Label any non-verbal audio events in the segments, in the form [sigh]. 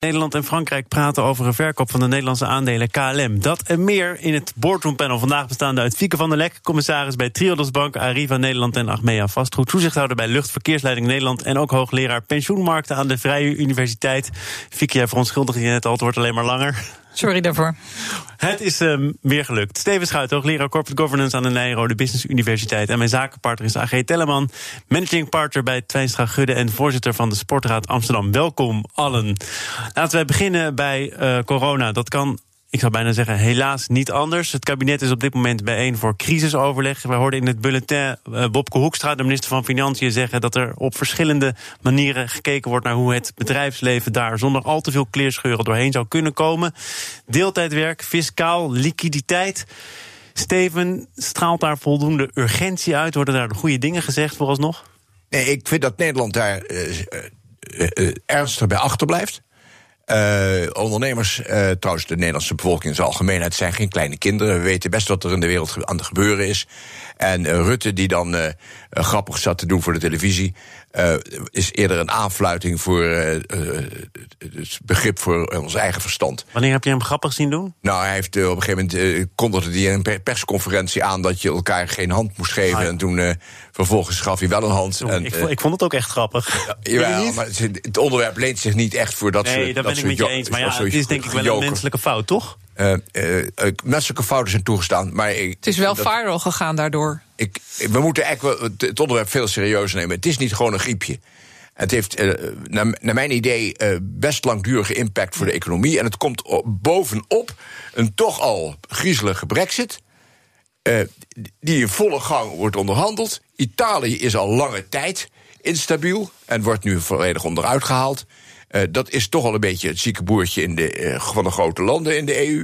Nederland en Frankrijk praten over een verkoop van de Nederlandse aandelen KLM. Dat en meer in het boardroompanel vandaag bestaande uit Fieke van der Lek, commissaris bij Triodos Bank, Arriva Nederland en Achmea Vastgoed, toezichthouder bij Luchtverkeersleiding Nederland en ook hoogleraar pensioenmarkten aan de Vrije Universiteit. Fieke, jij verontschuldigde je net al, het wordt alleen maar langer. Sorry daarvoor. Het is um, weer gelukt. Steven Schuit, hoogleraar Corporate Governance aan de Nijrode Business Universiteit. En mijn zakenpartner is AG Telleman, managing partner bij Twijnstra Gudde en voorzitter van de Sportraad Amsterdam. Welkom allen. Laten we beginnen bij uh, corona. Dat kan ik zou bijna zeggen, helaas niet anders. Het kabinet is op dit moment bijeen voor crisisoverleg. We hoorden in het bulletin uh, Bobke Hoekstra, de minister van Financiën, zeggen dat er op verschillende manieren gekeken wordt naar hoe het bedrijfsleven daar zonder al te veel kleerscheuren doorheen zou kunnen komen. Deeltijdwerk, fiscaal, liquiditeit. Steven, straalt daar voldoende urgentie uit? Worden daar de goede dingen gezegd vooralsnog? Nee, ik vind dat Nederland daar uh, ernstig bij achterblijft. Uh, ondernemers, uh, trouwens de Nederlandse bevolking in zijn algemeenheid, zijn geen kleine kinderen. We weten best wat er in de wereld aan het gebeuren is. En uh, Rutte, die dan grappig zat te doen voor de televisie, is eerder een aanfluiting voor het begrip voor ons eigen verstand. Wanneer heb je hem grappig zien doen? Nou, hij heeft op een gegeven moment kondigde hij in een persconferentie aan dat je elkaar geen hand moest geven. Ah, ja. En toen vervolgens gaf hij wel een hand. En, ik, vond, ik, vond het ook echt grappig. Ja, jawel, maar het onderwerp leent zich niet echt voor dat nee, soort. Daar ben ik met je eens. Maar ja, het is denk ik wel een menselijke fout, toch? Uh, uh, menselijke fouten zijn toegestaan. Maar ik, het is wel dat, viral gegaan daardoor. Ik, we moeten eigenlijk wel het onderwerp veel serieuzer nemen. Het is niet gewoon een griepje. Het heeft, uh, naar, naar, mijn idee, best langdurige impact voor de economie. En het komt op, bovenop een toch al griezelige brexit. Die in volle gang wordt onderhandeld. Italië is al lange tijd instabiel en wordt nu volledig onderuit gehaald. Uh, dat is toch al een beetje het zieke boertje in de, uh, van de grote landen in de EU.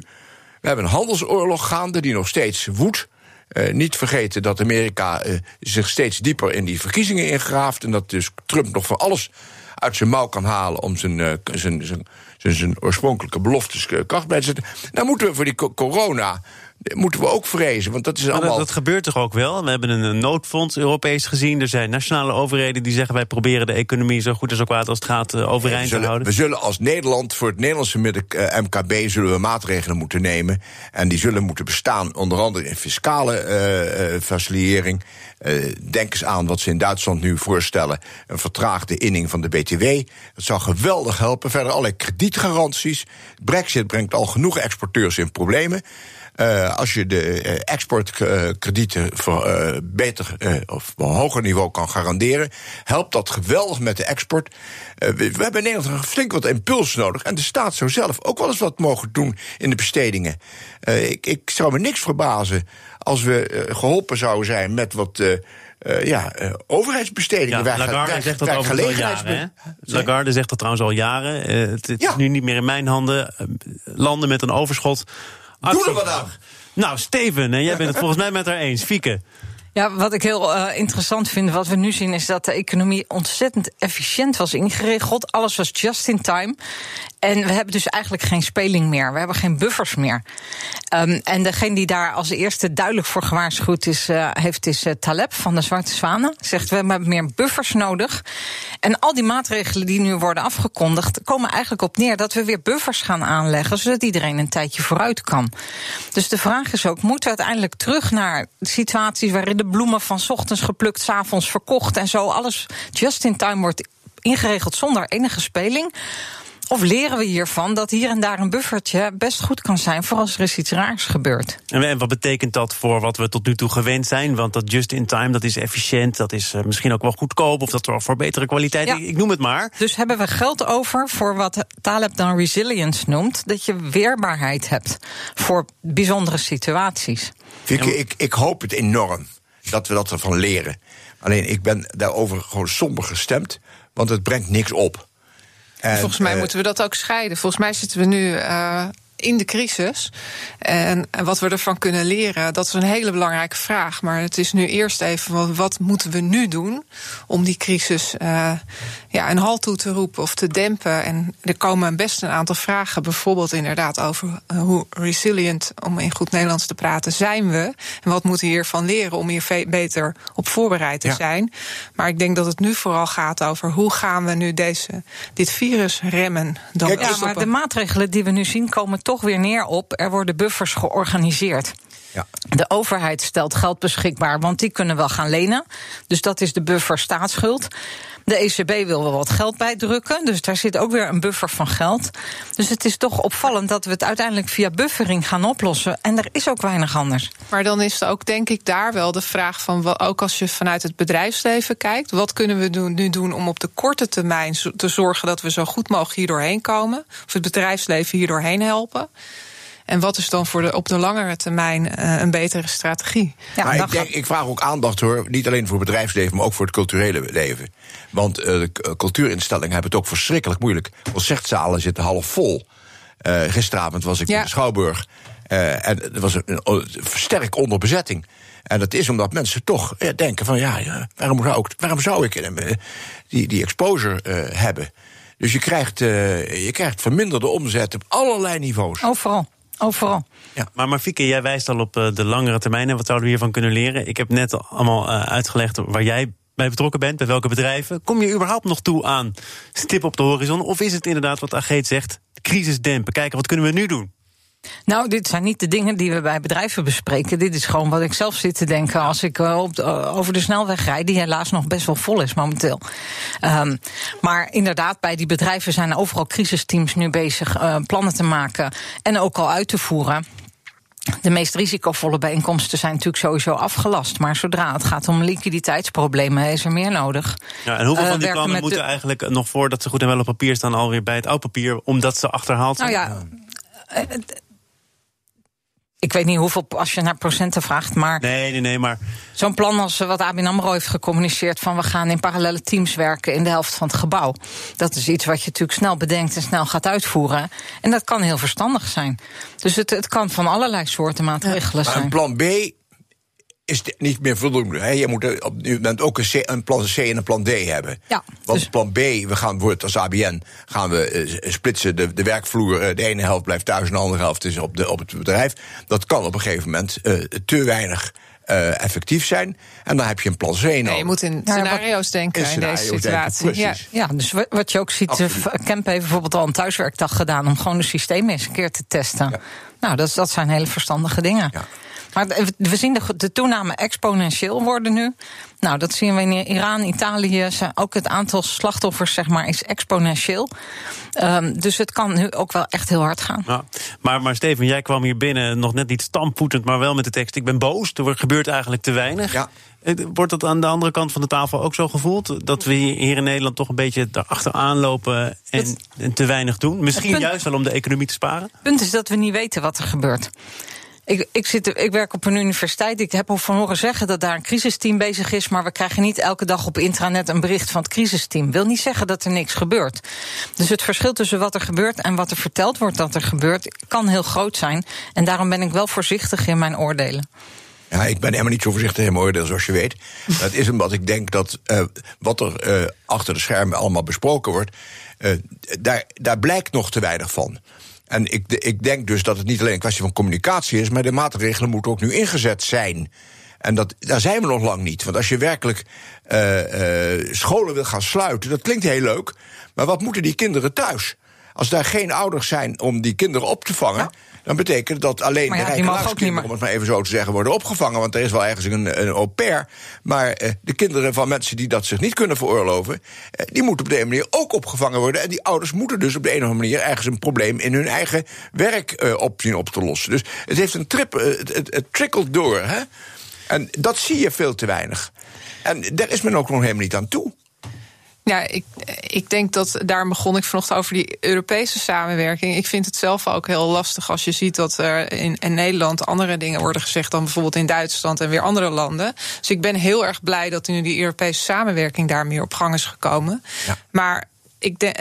We hebben een handelsoorlog gaande die nog steeds woedt. Uh, niet vergeten dat Amerika zich steeds dieper in die verkiezingen ingraaft. En dat dus Trump nog van alles uit zijn mouw kan halen om zijn, zijn, zijn, zijn, oorspronkelijke beloftes kracht bij te zetten. Nou moeten we voor die corona moeten we ook vrezen. Want dat is allemaal. Dat, dat, gebeurt toch ook wel? We hebben een noodfonds Europees gezien. Er zijn nationale overheden die zeggen: wij proberen de economie zo goed en zo kwaad als het gaat uh, overeind zullen, te houden. We zullen als Nederland voor het Nederlandse midden, uh, MKB zullen we maatregelen moeten nemen. En die zullen moeten bestaan, onder andere in fiscale uh, facilitering. denk eens aan wat ze in Duitsland nu voorstellen: een vertraagde inning van de BTW. Dat zou geweldig helpen. Verder allerlei kredietgaranties. Brexit brengt al genoeg exporteurs in problemen. Uh, als je de uh, exportkredieten voor uh, beter of op een hoger niveau kan garanderen, helpt dat geweldig met de export. we, we hebben in Nederland flink wat impuls nodig. En de staat zou zelf ook wel eens wat mogen doen in de bestedingen. ik, ik zou me niks verbazen als we geholpen zouden zijn met wat. Uh, ja, uh, overheidsbestedingen. Ja, Lagarde zegt dat al jaren. Hè? Lagarde zegt dat trouwens al jaren. Uh, het, het ja. is nu niet meer in mijn handen. landen met een overschot Doe er wat aan. Nou, Steven, en jij bent het volgens mij met haar eens. Fieke. Ja, wat ik heel uh, interessant vind, wat we nu zien, is dat de economie ontzettend efficiënt was ingeregeld. Alles was just in time. En we hebben dus eigenlijk geen speling meer. We hebben geen buffers meer. Um, en degene die daar als eerste duidelijk voor gewaarschuwd is, uh, heeft, is uh, Taleb van de Zwarte Zwanen. Zegt we hebben meer buffers nodig. En al die maatregelen die nu worden afgekondigd, komen eigenlijk op neer dat we weer buffers gaan aanleggen, zodat iedereen een tijdje vooruit kan. Dus de vraag is ook: moeten we uiteindelijk terug naar situaties waarin de bloemen van ochtends geplukt, s avonds verkocht en zo alles just in time wordt ingeregeld zonder enige speling? Of leren we hiervan dat hier en daar een buffertje best goed kan zijn voor als er eens iets raars gebeurt? En wat betekent dat voor wat we tot nu toe gewend zijn? Want dat just in time, dat is efficiënt, dat is uh, misschien ook wel goedkoop of dat er voor betere kwaliteit. Ja. Ik, ik, noem het maar. Dus hebben we geld over voor wat Taleb dan resilience noemt, dat je weerbaarheid hebt voor bijzondere situaties. Vicky, ik, ik hoop het enorm dat we dat ervan leren. Alleen ik ben daarover gewoon somber gestemd, want het brengt niks op. En, Volgens mij uh, moeten we dat ook scheiden. Volgens mij zitten we nu uh, in de crisis. En, en, wat we ervan kunnen leren, dat is een hele belangrijke vraag. Maar het is nu eerst even, wat, wat moeten we nu doen om die crisis uh, ja, een halt toe te roepen of te dempen. En er komen best een aantal vragen, bijvoorbeeld inderdaad over eh, hoe resilient, om in goed Nederlands te praten, zijn we. En wat moeten we hiervan leren om hier beter op voorbereid te zijn. Maar ik denk dat het nu vooral gaat over hoe gaan we nu deze, dit virus remmen. Dan ja, maar de maatregelen die we nu zien komen toch weer neer op er worden buffers georganiseerd. Ja. De overheid stelt geld beschikbaar, want die kunnen wel gaan lenen. Dus dat is de buffer staatsschuld. De ECB wil wel wat geld bijdrukken, dus daar zit ook weer een buffer van geld. Dus het is toch opvallend dat we het uiteindelijk via buffering gaan oplossen. En er is ook weinig anders. Maar dan is er ook, denk ik, daar wel de vraag van, ook als je vanuit het bedrijfsleven kijkt, wat kunnen we nu doen om op de korte termijn te zorgen dat we zo goed mogelijk hier doorheen komen? Of het bedrijfsleven hier doorheen helpen? En wat is dan voor de, op de langere termijn uh, een betere strategie? Ja, maar ik, denk, ik, vraag ook aandacht hoor, niet alleen voor het bedrijfsleven, maar ook voor het culturele leven. Want uh, de cultuurinstellingen hebben het ook verschrikkelijk moeilijk. Concertzalen zitten half vol. Uh, gisteravond was ik in de Schouwburg. en er was een, een, sterk onderbezetting. En dat is omdat mensen toch ja, denken van ja, waarom, zou ik, waarom zou ik die, die exposure hebben? Dus je krijgt, je krijgt verminderde omzet op allerlei niveaus. Overal. Overal. Ja. Maar Marfieke, jij wijst al op eh, de langere termijn en wat zouden we hiervan kunnen leren? Ik heb net allemaal eh, uitgelegd waar jij bij betrokken bent, bij welke bedrijven. Kom je überhaupt nog toe aan stip op de horizon? Of is het inderdaad wat Ageet zegt, crisis dempen, kijken wat kunnen we nu doen? Nou, dit zijn niet de dingen die we bij bedrijven bespreken. Dit is gewoon wat ik zelf zit te denken als ik eh, op eh, over de snelweg rijd, die helaas nog best wel vol is momenteel. Um, maar inderdaad, bij die bedrijven zijn overal crisisteams nu bezig uh, plannen te maken en ook al uit te voeren. De meest risicovolle bijeenkomsten zijn natuurlijk sowieso afgelast. Maar zodra het gaat om liquiditeitsproblemen, is er meer nodig. Ja, en hoeveel van die plannen moeten eigenlijk nog voordat ze goed en wel op papier staan, alweer bij het oud papier, omdat ze achterhaald zijn? Nou ja, ik weet niet hoeveel, als je naar procenten vraagt, maar... Nee, nee, nee, maar... Zo'n plan als wat ABN AMRO heeft gecommuniceerd... van we gaan in parallele teams werken in de helft van het gebouw. Dat is iets wat je natuurlijk snel bedenkt en snel gaat uitvoeren. En dat kan heel verstandig zijn. Dus het, het kan van allerlei soorten maatregelen ja. zijn. plan B is niet meer voldoende. Je moet op nu moment ook een, C, een, plan C en een plan D hebben. Ja, Want dus- plan B, we gaan wordt als ABN gaan we uh, splitsen de, de werkvloer. Uh, de ene helft blijft thuis en de andere helft is op, de, op het bedrijf. Dat kan op een gegeven moment uh, te weinig. effectief zijn. En dan heb je een plan C nodig. Nee, je moet in scenario's denken in, deze situatie. ja. ja, dus wat je ook ziet, Kemp heeft bijvoorbeeld al een thuiswerkdag gedaan om gewoon de systeem eens een keer te testen. Nou, dat, dat zijn hele verstandige dingen. Ja. Maar we zien de, de toename exponentieel worden nu. Nou, dat zien we in Iran, Italië. Ook het aantal slachtoffers, zeg maar, is exponentieel. Um, dus het kan nu ook wel echt heel hard gaan. Ja, maar, maar Steven, jij kwam hier binnen nog net niet stampvoetend, maar wel met de tekst: Ik ben boos. Er gebeurt eigenlijk te weinig. Ja. Eh, wordt dat aan de andere kant van de tafel ook zo gevoeld? Dat we hier in Nederland toch een beetje erachteraan lopen en, en te weinig doen? Misschien juist wel om de economie te sparen? Het punt is dat we niet weten wat er gebeurt. Ik, ik, zit, ik werk op een universiteit. Ik heb al van horen zeggen dat daar een crisisteam bezig is. Maar we krijgen niet elke dag op intranet een bericht van het crisisteam. Wil niet zeggen dat er niks gebeurt. Dus het verschil tussen wat er gebeurt en wat er verteld wordt dat er gebeurt, kan heel groot zijn. En daarom ben ik wel voorzichtig in mijn oordelen. Ja, ik ben helemaal niet zo voorzichtig in mijn oordeel, zoals je weet. [laughs] Dat is omdat ik denk dat uh, wat er uh, achter de schermen allemaal besproken wordt, uh, daar, daar blijkt nog te weinig van. En ik, ik denk dus dat het niet alleen een kwestie van communicatie is, maar de maatregelen moeten ook nu ingezet zijn. En dat, daar zijn we nog lang niet. Want als je werkelijk uh, uh, scholen wil gaan sluiten, dat klinkt heel leuk. Maar wat moeten die kinderen thuis? Als daar geen ouders zijn om die kinderen op te vangen dan betekent dat alleen de rijke luiskinderen, om het maar even zo te zeggen, worden opgevangen. Want er is wel ergens een, een au pair. Maar eh, de kinderen van mensen die dat zich niet kunnen veroorloven, eh, die moeten op de een manier ook opgevangen worden. En die ouders moeten dus op de een of andere manier ergens een probleem in hun eigen werk eh, op zien op te lossen. Dus het heeft een trip, het, het, het trickelt door. Hè? En dat zie je veel te weinig. En daar is men ook nog helemaal niet aan toe. Ja, ik, ik denk dat daar begon ik vanochtend over die Europese samenwerking. Ik vind het zelf ook heel lastig als je ziet dat er in, in, Nederland andere dingen worden gezegd dan bijvoorbeeld in Duitsland en weer andere landen. Dus ik ben heel erg blij dat nu die Europese samenwerking daar meer op gang is gekomen. Ja. Maar ik denk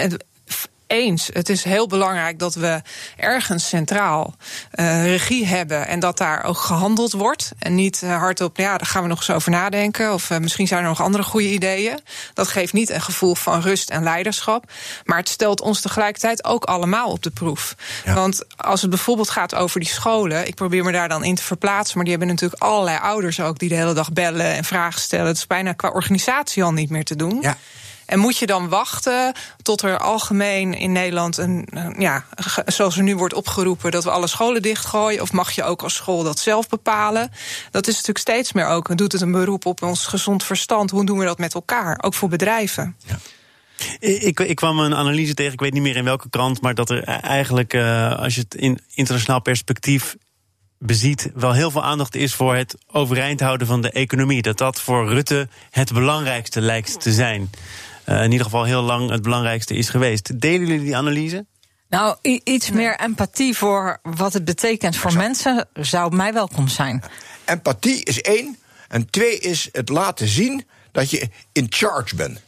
eens. Het is heel belangrijk dat we ergens centraal uh, regie hebben en dat daar ook gehandeld wordt. En niet uh, hardop, ja, daar gaan we nog eens over nadenken. Of uh, misschien zijn er nog andere goede ideeën. Dat geeft niet een gevoel van rust en leiderschap. Maar het stelt ons tegelijkertijd ook allemaal op de proef. Ja. Want als het bijvoorbeeld gaat over die scholen, ik probeer me daar dan in te verplaatsen, maar die hebben natuurlijk allerlei ouders ook die de hele dag bellen en vragen stellen. Het is bijna qua organisatie al niet meer te doen. Ja. En moet je dan wachten tot er algemeen in Nederland een, ja, zoals er nu wordt opgeroepen, dat we alle scholen dichtgooien? Of mag je ook als school dat zelf bepalen? Dat is natuurlijk steeds meer ook. Doet het een beroep op ons gezond verstand? Hoe doen we dat met elkaar? Ook voor bedrijven. Ja. Ik, ik, kwam een analyse tegen, ik weet niet meer in welke krant, maar dat er eigenlijk, uh, als je het in internationaal perspectief beziet, wel heel veel aandacht is voor het overeind houden van de economie. Dat dat voor Rutte het belangrijkste lijkt te zijn. Uh, in ieder geval heel lang het belangrijkste is geweest. Delen jullie die analyse? Nou, iets meer empathie voor wat het betekent voor mensen zou mij welkom zijn. Empathie is één. En twee is het laten zien dat je in charge bent.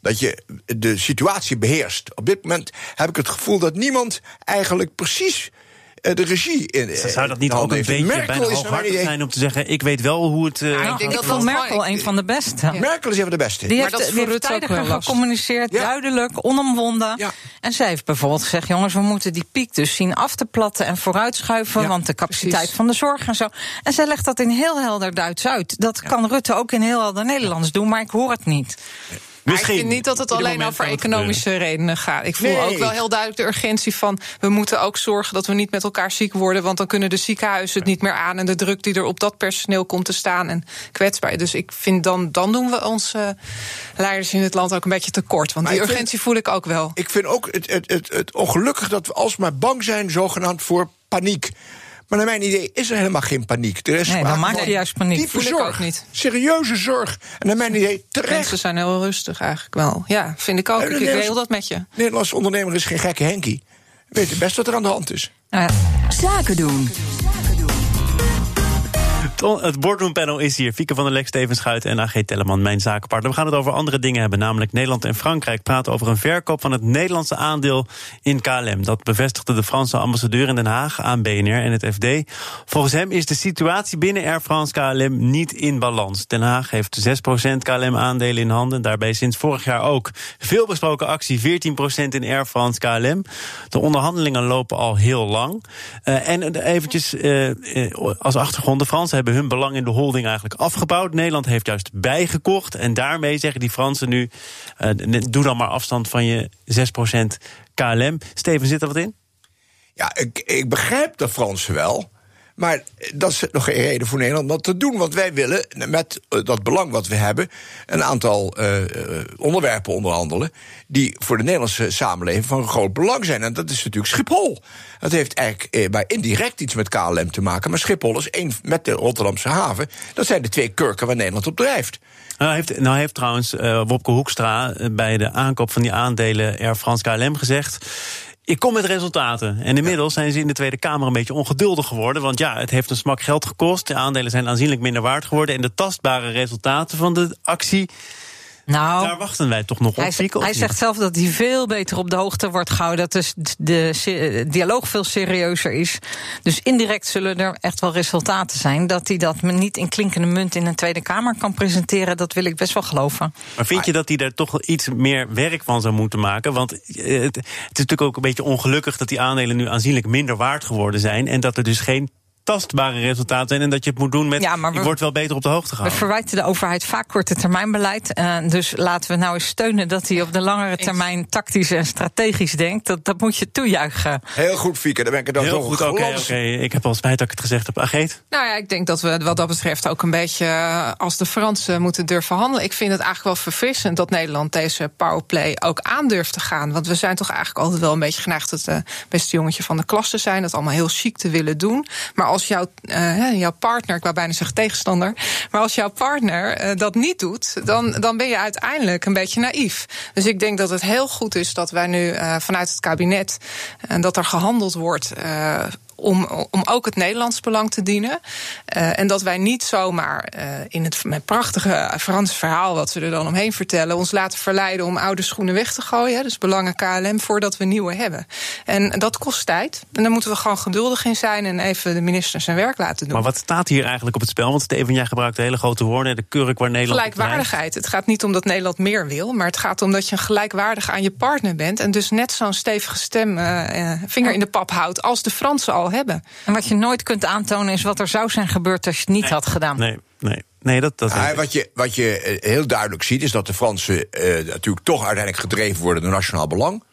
Dat je de situatie beheerst. Op dit moment heb ik het gevoel dat niemand eigenlijk precies eh, de regie in. Zou dat niet ook een beetje Merkel bijna hooghartig zijn om te zeggen: ik weet wel hoe het. Uh, ik denk dat wel Merkel een van de beste. Ja. Merkel is even de beste. Die heeft, die heeft tijdiger gecommuniceerd, ja. duidelijk, onomwonden. Ja. En zij heeft bijvoorbeeld gezegd: jongens, we moeten die piek dus zien af te platten en vooruitschuiven, want de capaciteit precies. van de zorg en zo. En zij legt dat in heel helder Duits uit. Dat kan Rutte ook in heel helder Nederlands doen, maar ik hoor het niet. Misschien. ik vind niet dat het alleen over economische redenen gaat. Ik voel nee. ook wel heel duidelijk de urgentie van... we moeten ook zorgen dat we niet met elkaar ziek worden... want dan kunnen de ziekenhuizen het niet meer aan... en de druk die er op dat personeel komt te staan en kwetsbaar. Dus ik vind dan, dan doen we onze leiders in het land ook een beetje tekort. Want maar die urgentie vind, voel ik ook wel. Ik vind ook het, het, het, het ongelukkig dat we alsmaar bang zijn... zogenaamd voor paniek. Maar naar mijn idee is er helemaal geen paniek. Er is nee, dan maak je juist paniek. Diepe zorg, ook niet. serieuze zorg. En naar mijn idee terecht. Mensen zijn heel rustig eigenlijk wel. Ja, vind ik ook. Ik deel dat met je. Nederlandse ondernemer is geen gekke Henkie. Weet best wat er aan de hand is. Ja. Zaken doen. Het boardroompanel is hier. Fieke van der Lek, Steven Schuit en AG Telleman, mijn zakenpartner. We gaan het over andere dingen hebben, namelijk Nederland en Frankrijk praten over een verkoop van het Nederlandse aandeel in KLM. Dat bevestigde de Franse ambassadeur in Den Haag aan BNR en het FD. Volgens hem is de situatie binnen Air France KLM niet in balans. Den Haag heeft 6% KLM-aandelen in handen. Daarbij sinds vorig jaar ook veel besproken actie, 14% in Air France KLM. De onderhandelingen lopen al heel lang. Uh, en eventjes uh, als achtergrond, de Fransen hebben hun belang in de holding eigenlijk afgebouwd. Nederland heeft juist bijgekocht. En daarmee zeggen die Fransen nu: uh, doe dan maar afstand van je 6% KLM. Steven, zit er wat in? Ja, ik, ik begrijp de Fransen wel. Maar dat is nog geen reden voor Nederland om dat te doen. Want wij willen met eh, dat belang wat we hebben. een aantal uh, onderwerpen onderhandelen. die voor de Nederlandse samenleving van groot belang zijn. En dat is natuurlijk Schiphol. Dat heeft eigenlijk maar indirect iets met KLM te maken. Maar Schiphol is één met de Rotterdamse haven. Dat zijn de twee kurken waar Nederland op drijft. Nou heeft, nou heeft trouwens uh, Wopke Hoekstra bij de aankoop van die aandelen Air France KLM gezegd. Ik kom met resultaten. En inmiddels zijn ze in de Tweede Kamer een beetje ongeduldig geworden. Want ja, het heeft een smak geld gekost. De aandelen zijn aanzienlijk minder waard geworden. En de tastbare resultaten van de actie nou, Daar wachten wij toch nog op. Hij, hij zegt zelf dat hij veel beter op de hoogte wordt gehouden. Dat dus de dialoog veel serieuzer is. Dus indirect zullen er echt wel resultaten zijn. Dat hij dat niet in klinkende munt in een Tweede Kamer kan presenteren, dat wil ik best wel geloven. Maar vind je dat hij daar toch iets meer werk van zou moeten maken? Want het, het is natuurlijk ook een beetje ongelukkig dat die aandelen nu aanzienlijk minder waard geworden zijn. En dat er dus geen tastbare resultaten zijn. En dat je het moet doen met. Ja, maar we, wordt wel beter op de hoogte gehouden. We verwijten de overheid vaak korte termijnbeleid. Uh, dus laten we nou eens steunen dat hij op de langere termijn tactisch en strategisch denkt. Dat, dat moet je toejuichen. Heel goed, Fieke. Daar ben ik het dan Heel goed. Oké. Okay, Ik heb al spijt dat ik het gezegd heb. Ageet? Nou ja, ik denk dat we wat dat betreft ook een beetje eh, als de Fransen moeten durven handelen. Ik vind het eigenlijk wel verfrissend dat Nederland deze powerplay ook aandurft te gaan. Want we zijn toch eigenlijk altijd wel een beetje geneigd het uh, beste jongetje van de klas te zijn. Dat allemaal heel chic te willen doen. Maar als jouw, uh, jouw partner, ik wou bijna zeggen tegenstander, maar als jouw partner uh, dat niet doet, dan, dan ben je uiteindelijk een beetje naïef. Dus ik denk dat het heel goed is dat wij nu uh, vanuit het kabinet en dat er gehandeld wordt om, om ook het Nederlands belang te dienen. Uh, en dat wij niet zomaar uh, in het met prachtige Franse verhaal, wat ze er dan omheen vertellen, ons laten verleiden om oude schoenen weg te gooien. Dus belangen KLM voordat we nieuwe hebben. En dat kost tijd. En daar moeten we gewoon geduldig in zijn en even de minister zijn werk laten doen. Maar wat staat hier eigenlijk op het spel? Want Steven, jij gebruikt hele grote woorden. De kurk waar Nederland. Gelijkwaardigheid. Het gaat niet om dat Nederland meer wil, maar het gaat om dat je gelijkwaardig aan je partner bent. En dus net zo'n stevige stem, uh, vinger in de pap houdt als de Fransen al hebben. En wat je nooit kunt aantonen is wat er zou zijn gebeurd als je het niet nee. had gedaan. Nee, nee. Nee, dat, dat ja, wat, je, wat je heel duidelijk ziet, is dat de Fransen uh, natuurlijk toch uiteindelijk gedreven worden door nationaal belang.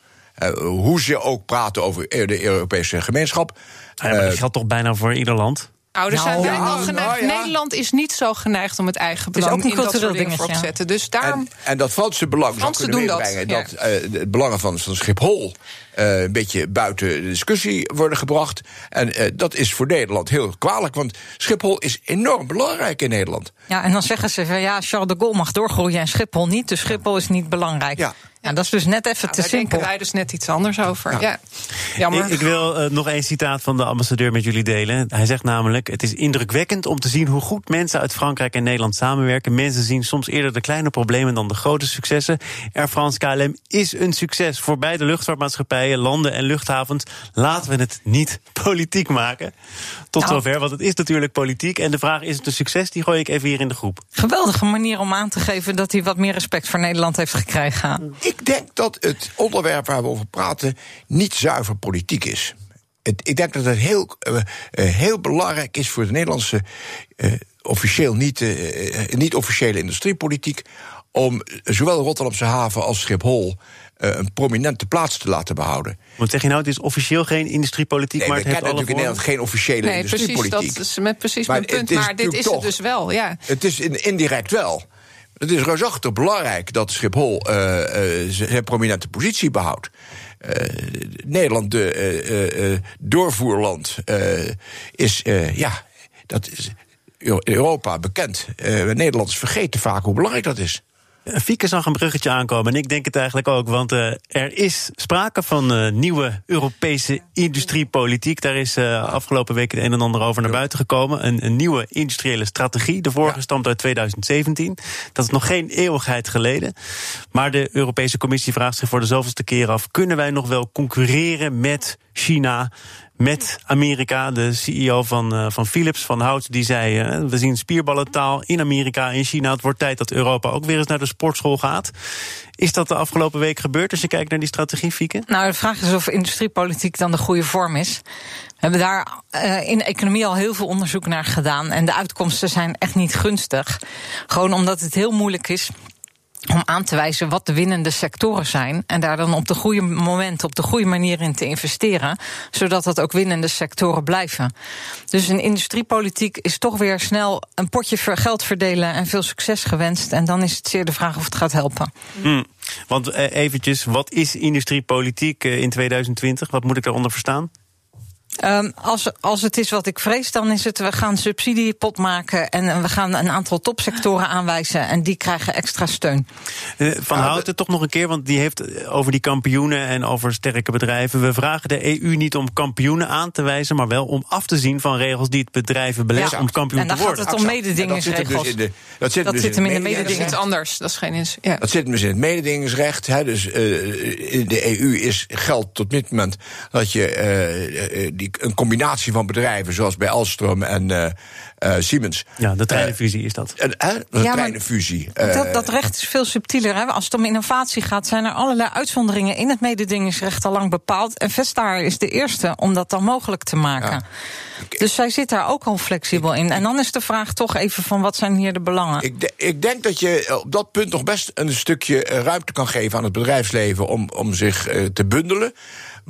Uh, hoe ze ook praten over de Europese gemeenschap. Ja, maar dat geldt toch bijna voor ieder land? Ouders zijn Nou, bijna ja, geneigd. nou ja. Nederland is niet zo geneigd om het eigen belang ook een in dat cultureel soort dingen dingetje, voor te zetten. Dus daarom. En, en dat Franse belang zou Fransen kunnen doen dat, meebrengen ja. dat, eh, het belangen van, van Schiphol eh, een beetje buiten de discussie worden gebracht. En eh, dat is voor Nederland heel kwalijk, want Schiphol is enorm belangrijk in Nederland. Ja, en dan zeggen ze van ja, Charles de Gaulle mag doorgroeien en Schiphol niet. Dus Schiphol is niet belangrijk. Ja. Ja, dat is dus net even te daar simpel. denken wij dus net iets anders over. Ja. Jammer. Ik, ik wil uh, nog één citaat van de ambassadeur met jullie delen. Hij zegt namelijk: Het is indrukwekkend om te zien hoe goed mensen uit Frankrijk en Nederland samenwerken. Mensen zien soms eerder de kleine problemen dan de grote successen. Air France KLM is een succes voor beide luchtvaartmaatschappijen, landen en luchthavens. Laten we het niet [laughs] politiek maken. Tot Nou. zover, want het is natuurlijk politiek. En de vraag: is het een succes? Die gooi ik even hier in de groep. Geweldige manier om aan te geven dat hij wat meer respect voor Nederland heeft gekregen. Ik denk dat het onderwerp waar we over praten niet zuiver politiek is. Het, ik denk dat het heel, uh, uh, heel belangrijk is voor de Nederlandse uh, officieel niet, niet officiële industriepolitiek om zowel Rotterdamse haven als Schiphol een prominente plaats te laten behouden. Wat zeg je nou? Het is officieel geen industriepolitiek, Nee, maar we het heeft alle natuurlijk in Nederland geen officiële nee, precies, industriepolitiek. dat is met precies Maar mijn punt. Maar dit is het dus wel. Ja. Het is in, indirect wel. Het is reusachtig belangrijk dat Schiphol uh, uh, zijn prominente positie behoudt. Uh, Nederland, de doorvoerland, is, ja, dat is in Europa bekend. Nederlanders vergeten vaak hoe belangrijk dat is. Fieke zag een bruggetje aankomen en ik denk het eigenlijk ook. Want uh, er is sprake van uh, nieuwe Europese industriepolitiek. Daar is uh, afgelopen weken de een en ander over naar buiten gekomen. Een, een nieuwe industriële strategie. De vorige ja. stamt uit 2017. Dat is nog geen eeuwigheid geleden. Maar de Europese Commissie vraagt zich voor de zoveelste keer af... kunnen wij nog wel concurreren met China met Amerika. De CEO van, uh, van Philips, van Hout, die zei... Uh, we zien spierballentaal in Amerika en China. Het wordt tijd dat Europa ook weer eens naar de sportschool gaat. Is dat de afgelopen week gebeurd als je kijkt naar die strategie, Fieke? Nou, de vraag is of industriepolitiek dan de goede vorm is. We hebben daar uh, in de economie al heel veel onderzoek naar gedaan. En de uitkomsten zijn echt niet gunstig. Gewoon omdat het heel moeilijk is om aan te wijzen wat de winnende sectoren zijn. En daar dan op de goede moment, op de goede manier in te investeren. Zodat dat ook winnende sectoren blijven. Dus een industriepolitiek is toch weer snel een potje geld verdelen en veel succes gewenst. En dan is het zeer de vraag of het gaat helpen. Hmm. Want uh, eventjes, wat is industriepolitiek uh, in 2020? Wat moet ik daaronder verstaan? Um, als, als het is wat ik vrees, dan is het we gaan subsidiepot maken en we gaan een aantal topsectoren aanwijzen en die krijgen extra steun. Uh, van ja, Houten toch nog een keer, want die heeft over die kampioenen en over sterke bedrijven. We vragen de EU niet om kampioenen aan te wijzen, maar wel om af te zien van regels die het bedrijven beleggen ja. om kampioen en dan te worden. gaat het om mededingingsregels. Dus de, dat zit, dat dus zit hem in de Dat iets anders. Dat is geen. Ja. Dat zit dus in het mededingingsrecht. Hè, dus uh, in de EU is geld tot dit moment dat je uh, die een combinatie van bedrijven, zoals bij Alstom en uh, uh, Siemens. Ja, de treinenfusie is dat. Een, een ja, treinenfusie. Dat, dat, recht is veel subtieler. Hè? Als het om innovatie gaat, zijn er allerlei uitzonderingen in het mededingingsrecht al lang bepaald. En Vestaar is de eerste om dat dan mogelijk te maken. Ja. Dus zij zit daar ook al flexibel in. En dan is de vraag toch even van wat zijn hier de belangen? Ik, de, ik denk dat je op dat punt nog best een stukje ruimte kan geven aan het bedrijfsleven om, om zich te bundelen.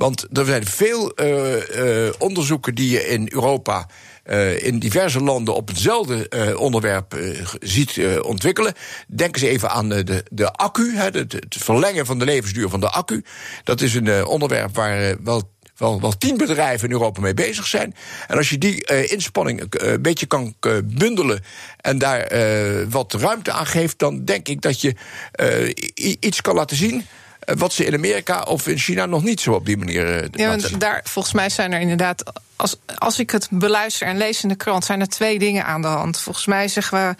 Want er zijn veel uh, uh, onderzoeken die je in Europa. Uh, in diverse landen op hetzelfde onderwerp ziet ontwikkelen. Denk eens even aan de, de accu, het, verlengen van de levensduur van de accu. Dat is een onderwerp waar wel wel, wel tien bedrijven in Europa mee bezig zijn. En als je die inspanning een beetje kan bundelen en daar wat ruimte aan geeft, dan denk ik dat je iets kan laten zien. Wat ze in Amerika of in China nog niet zo op die manier. ja, want daar, volgens mij zijn er inderdaad als, als ik het beluister en lees in de krant, zijn er twee dingen aan de hand. Volgens mij zeggen we.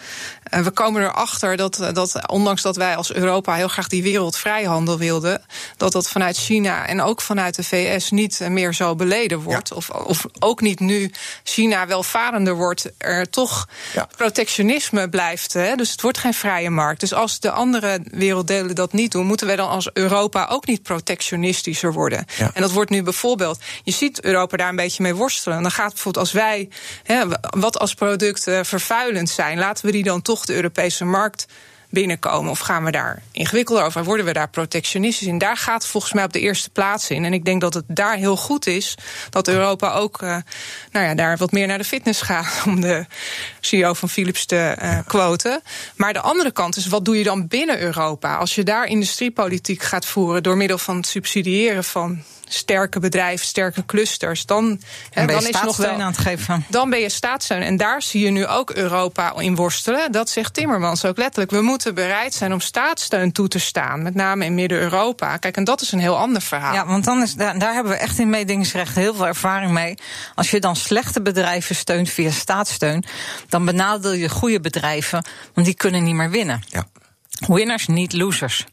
Uh, we komen erachter dat, dat, ondanks dat wij als Europa heel graag die wereldvrijhandel wilden, dat dat vanuit China en ook vanuit de VS niet meer zo beleden wordt. Of, of ook niet nu China welvarender wordt, er toch ja. protectionisme blijft. Hè? Dus het wordt geen vrije markt. Dus als de andere werelddelen dat niet doen, moeten wij dan als Europa ook niet protectionistischer worden. Ja. En dat wordt nu bijvoorbeeld. Je ziet Europa daar een beetje mee worstelen. Dan gaat bijvoorbeeld als wij, hè, wat als producten vervuilend zijn, laten we die dan toch de Europese markt binnenkomen? Of gaan we daar ingewikkelder over? Worden we daar protectionistisch in? Daar gaat volgens mij op de eerste plaats in. En ik denk dat het daar heel goed is dat Europa ook uh, nou ja, daar wat meer naar de fitness gaat. [laughs] Om de CEO van Philips te uh, quoten. Maar de andere kant is, wat doe je dan binnen Europa? Als je daar industriepolitiek gaat voeren door middel van het subsidiëren van sterke bedrijven, sterke clusters, dan, ben dan is nog wel, aan het geven. Dan ben je staatssteun. En daar zie je nu ook Europa in worstelen. Dat zegt Timmermans ook letterlijk. We moeten bereid zijn om staatssteun toe te staan, met name in Midden-Europa. Kijk, en dat is een heel ander verhaal. Ja, want dan is, daar, daar hebben we echt in mededingingsrecht heel veel ervaring mee. Als je dan slechte bedrijven steunt via staatssteun, dan benadeel je goede bedrijven, want die kunnen niet meer winnen. Ja. Winners, niet losers.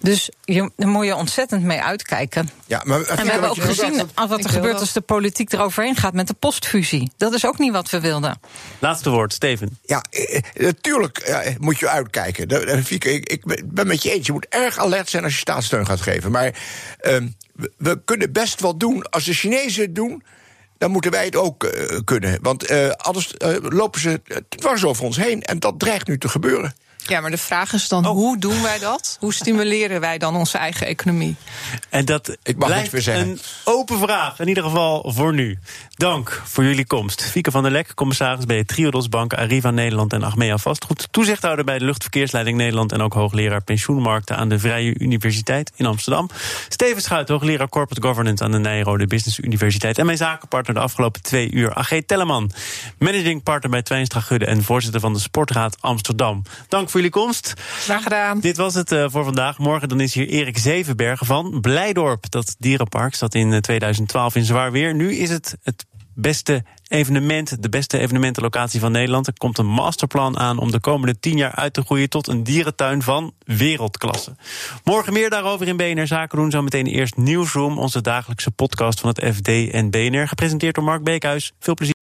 Dus je, daar moet je ontzettend mee uitkijken. Ja, maar en we hebben ook gezien wat er gebeurt als de politiek eroverheen gaat met de postfusie. Dat is ook niet wat we wilden. Laatste woord, Steven. Ja, eh, eh, natuurlijk eh, moet je uitkijken. Fieke, ik, ik ben met je eens. Je moet erg alert zijn als je staatssteun gaat geven. Maar uh, we kunnen best wel doen. Als de Chinezen het doen dan moeten wij het ook uh, kunnen. Want uh, anders uh, lopen ze dwars over ons heen. En dat dreigt nu te gebeuren. Ja, maar de vraag is dan, oh. hoe doen wij dat? Hoe stimuleren wij dan onze eigen economie? En dat Ik mag blijft meer zeggen. een open vraag, in ieder geval voor nu. Dank voor jullie komst. Fieke van der Lek, commissaris bij Triodos Bank, Arriva Nederland en Achmea Vastgoed. Toezichthouder bij de Luchtverkeersleiding Nederland... en ook hoogleraar pensioenmarkten aan de Vrije Universiteit in Amsterdam. Steven Schuit, hoogleraar Corporate Governance aan de Nijrode Business Universiteit. En mijn zakenpartner de afgelopen twee uur, AG Telleman. Managing partner bij Twijnstra Gudde en voorzitter van de Sportraad Amsterdam. Dank voor jullie komst. Graag gedaan. Dit was het uh, voor vandaag. Morgen dan is hier Erik Zevenbergen van Blijdorp. Dat dierenpark zat in 2012 in zwaar weer. Nu is het het beste evenement, de beste evenementenlocatie van Nederland. Er komt een masterplan aan om de komende tien jaar uit te groeien tot een dierentuin van wereldklasse. Morgen meer daarover in BNR Zaken doen. Zometeen eerst Nieuwsroom, onze dagelijkse podcast van het FD en BNR. Gepresenteerd door Mark Beekhuis. Veel plezier.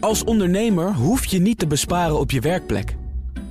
Als ondernemer hoef je niet te besparen op je werkplek.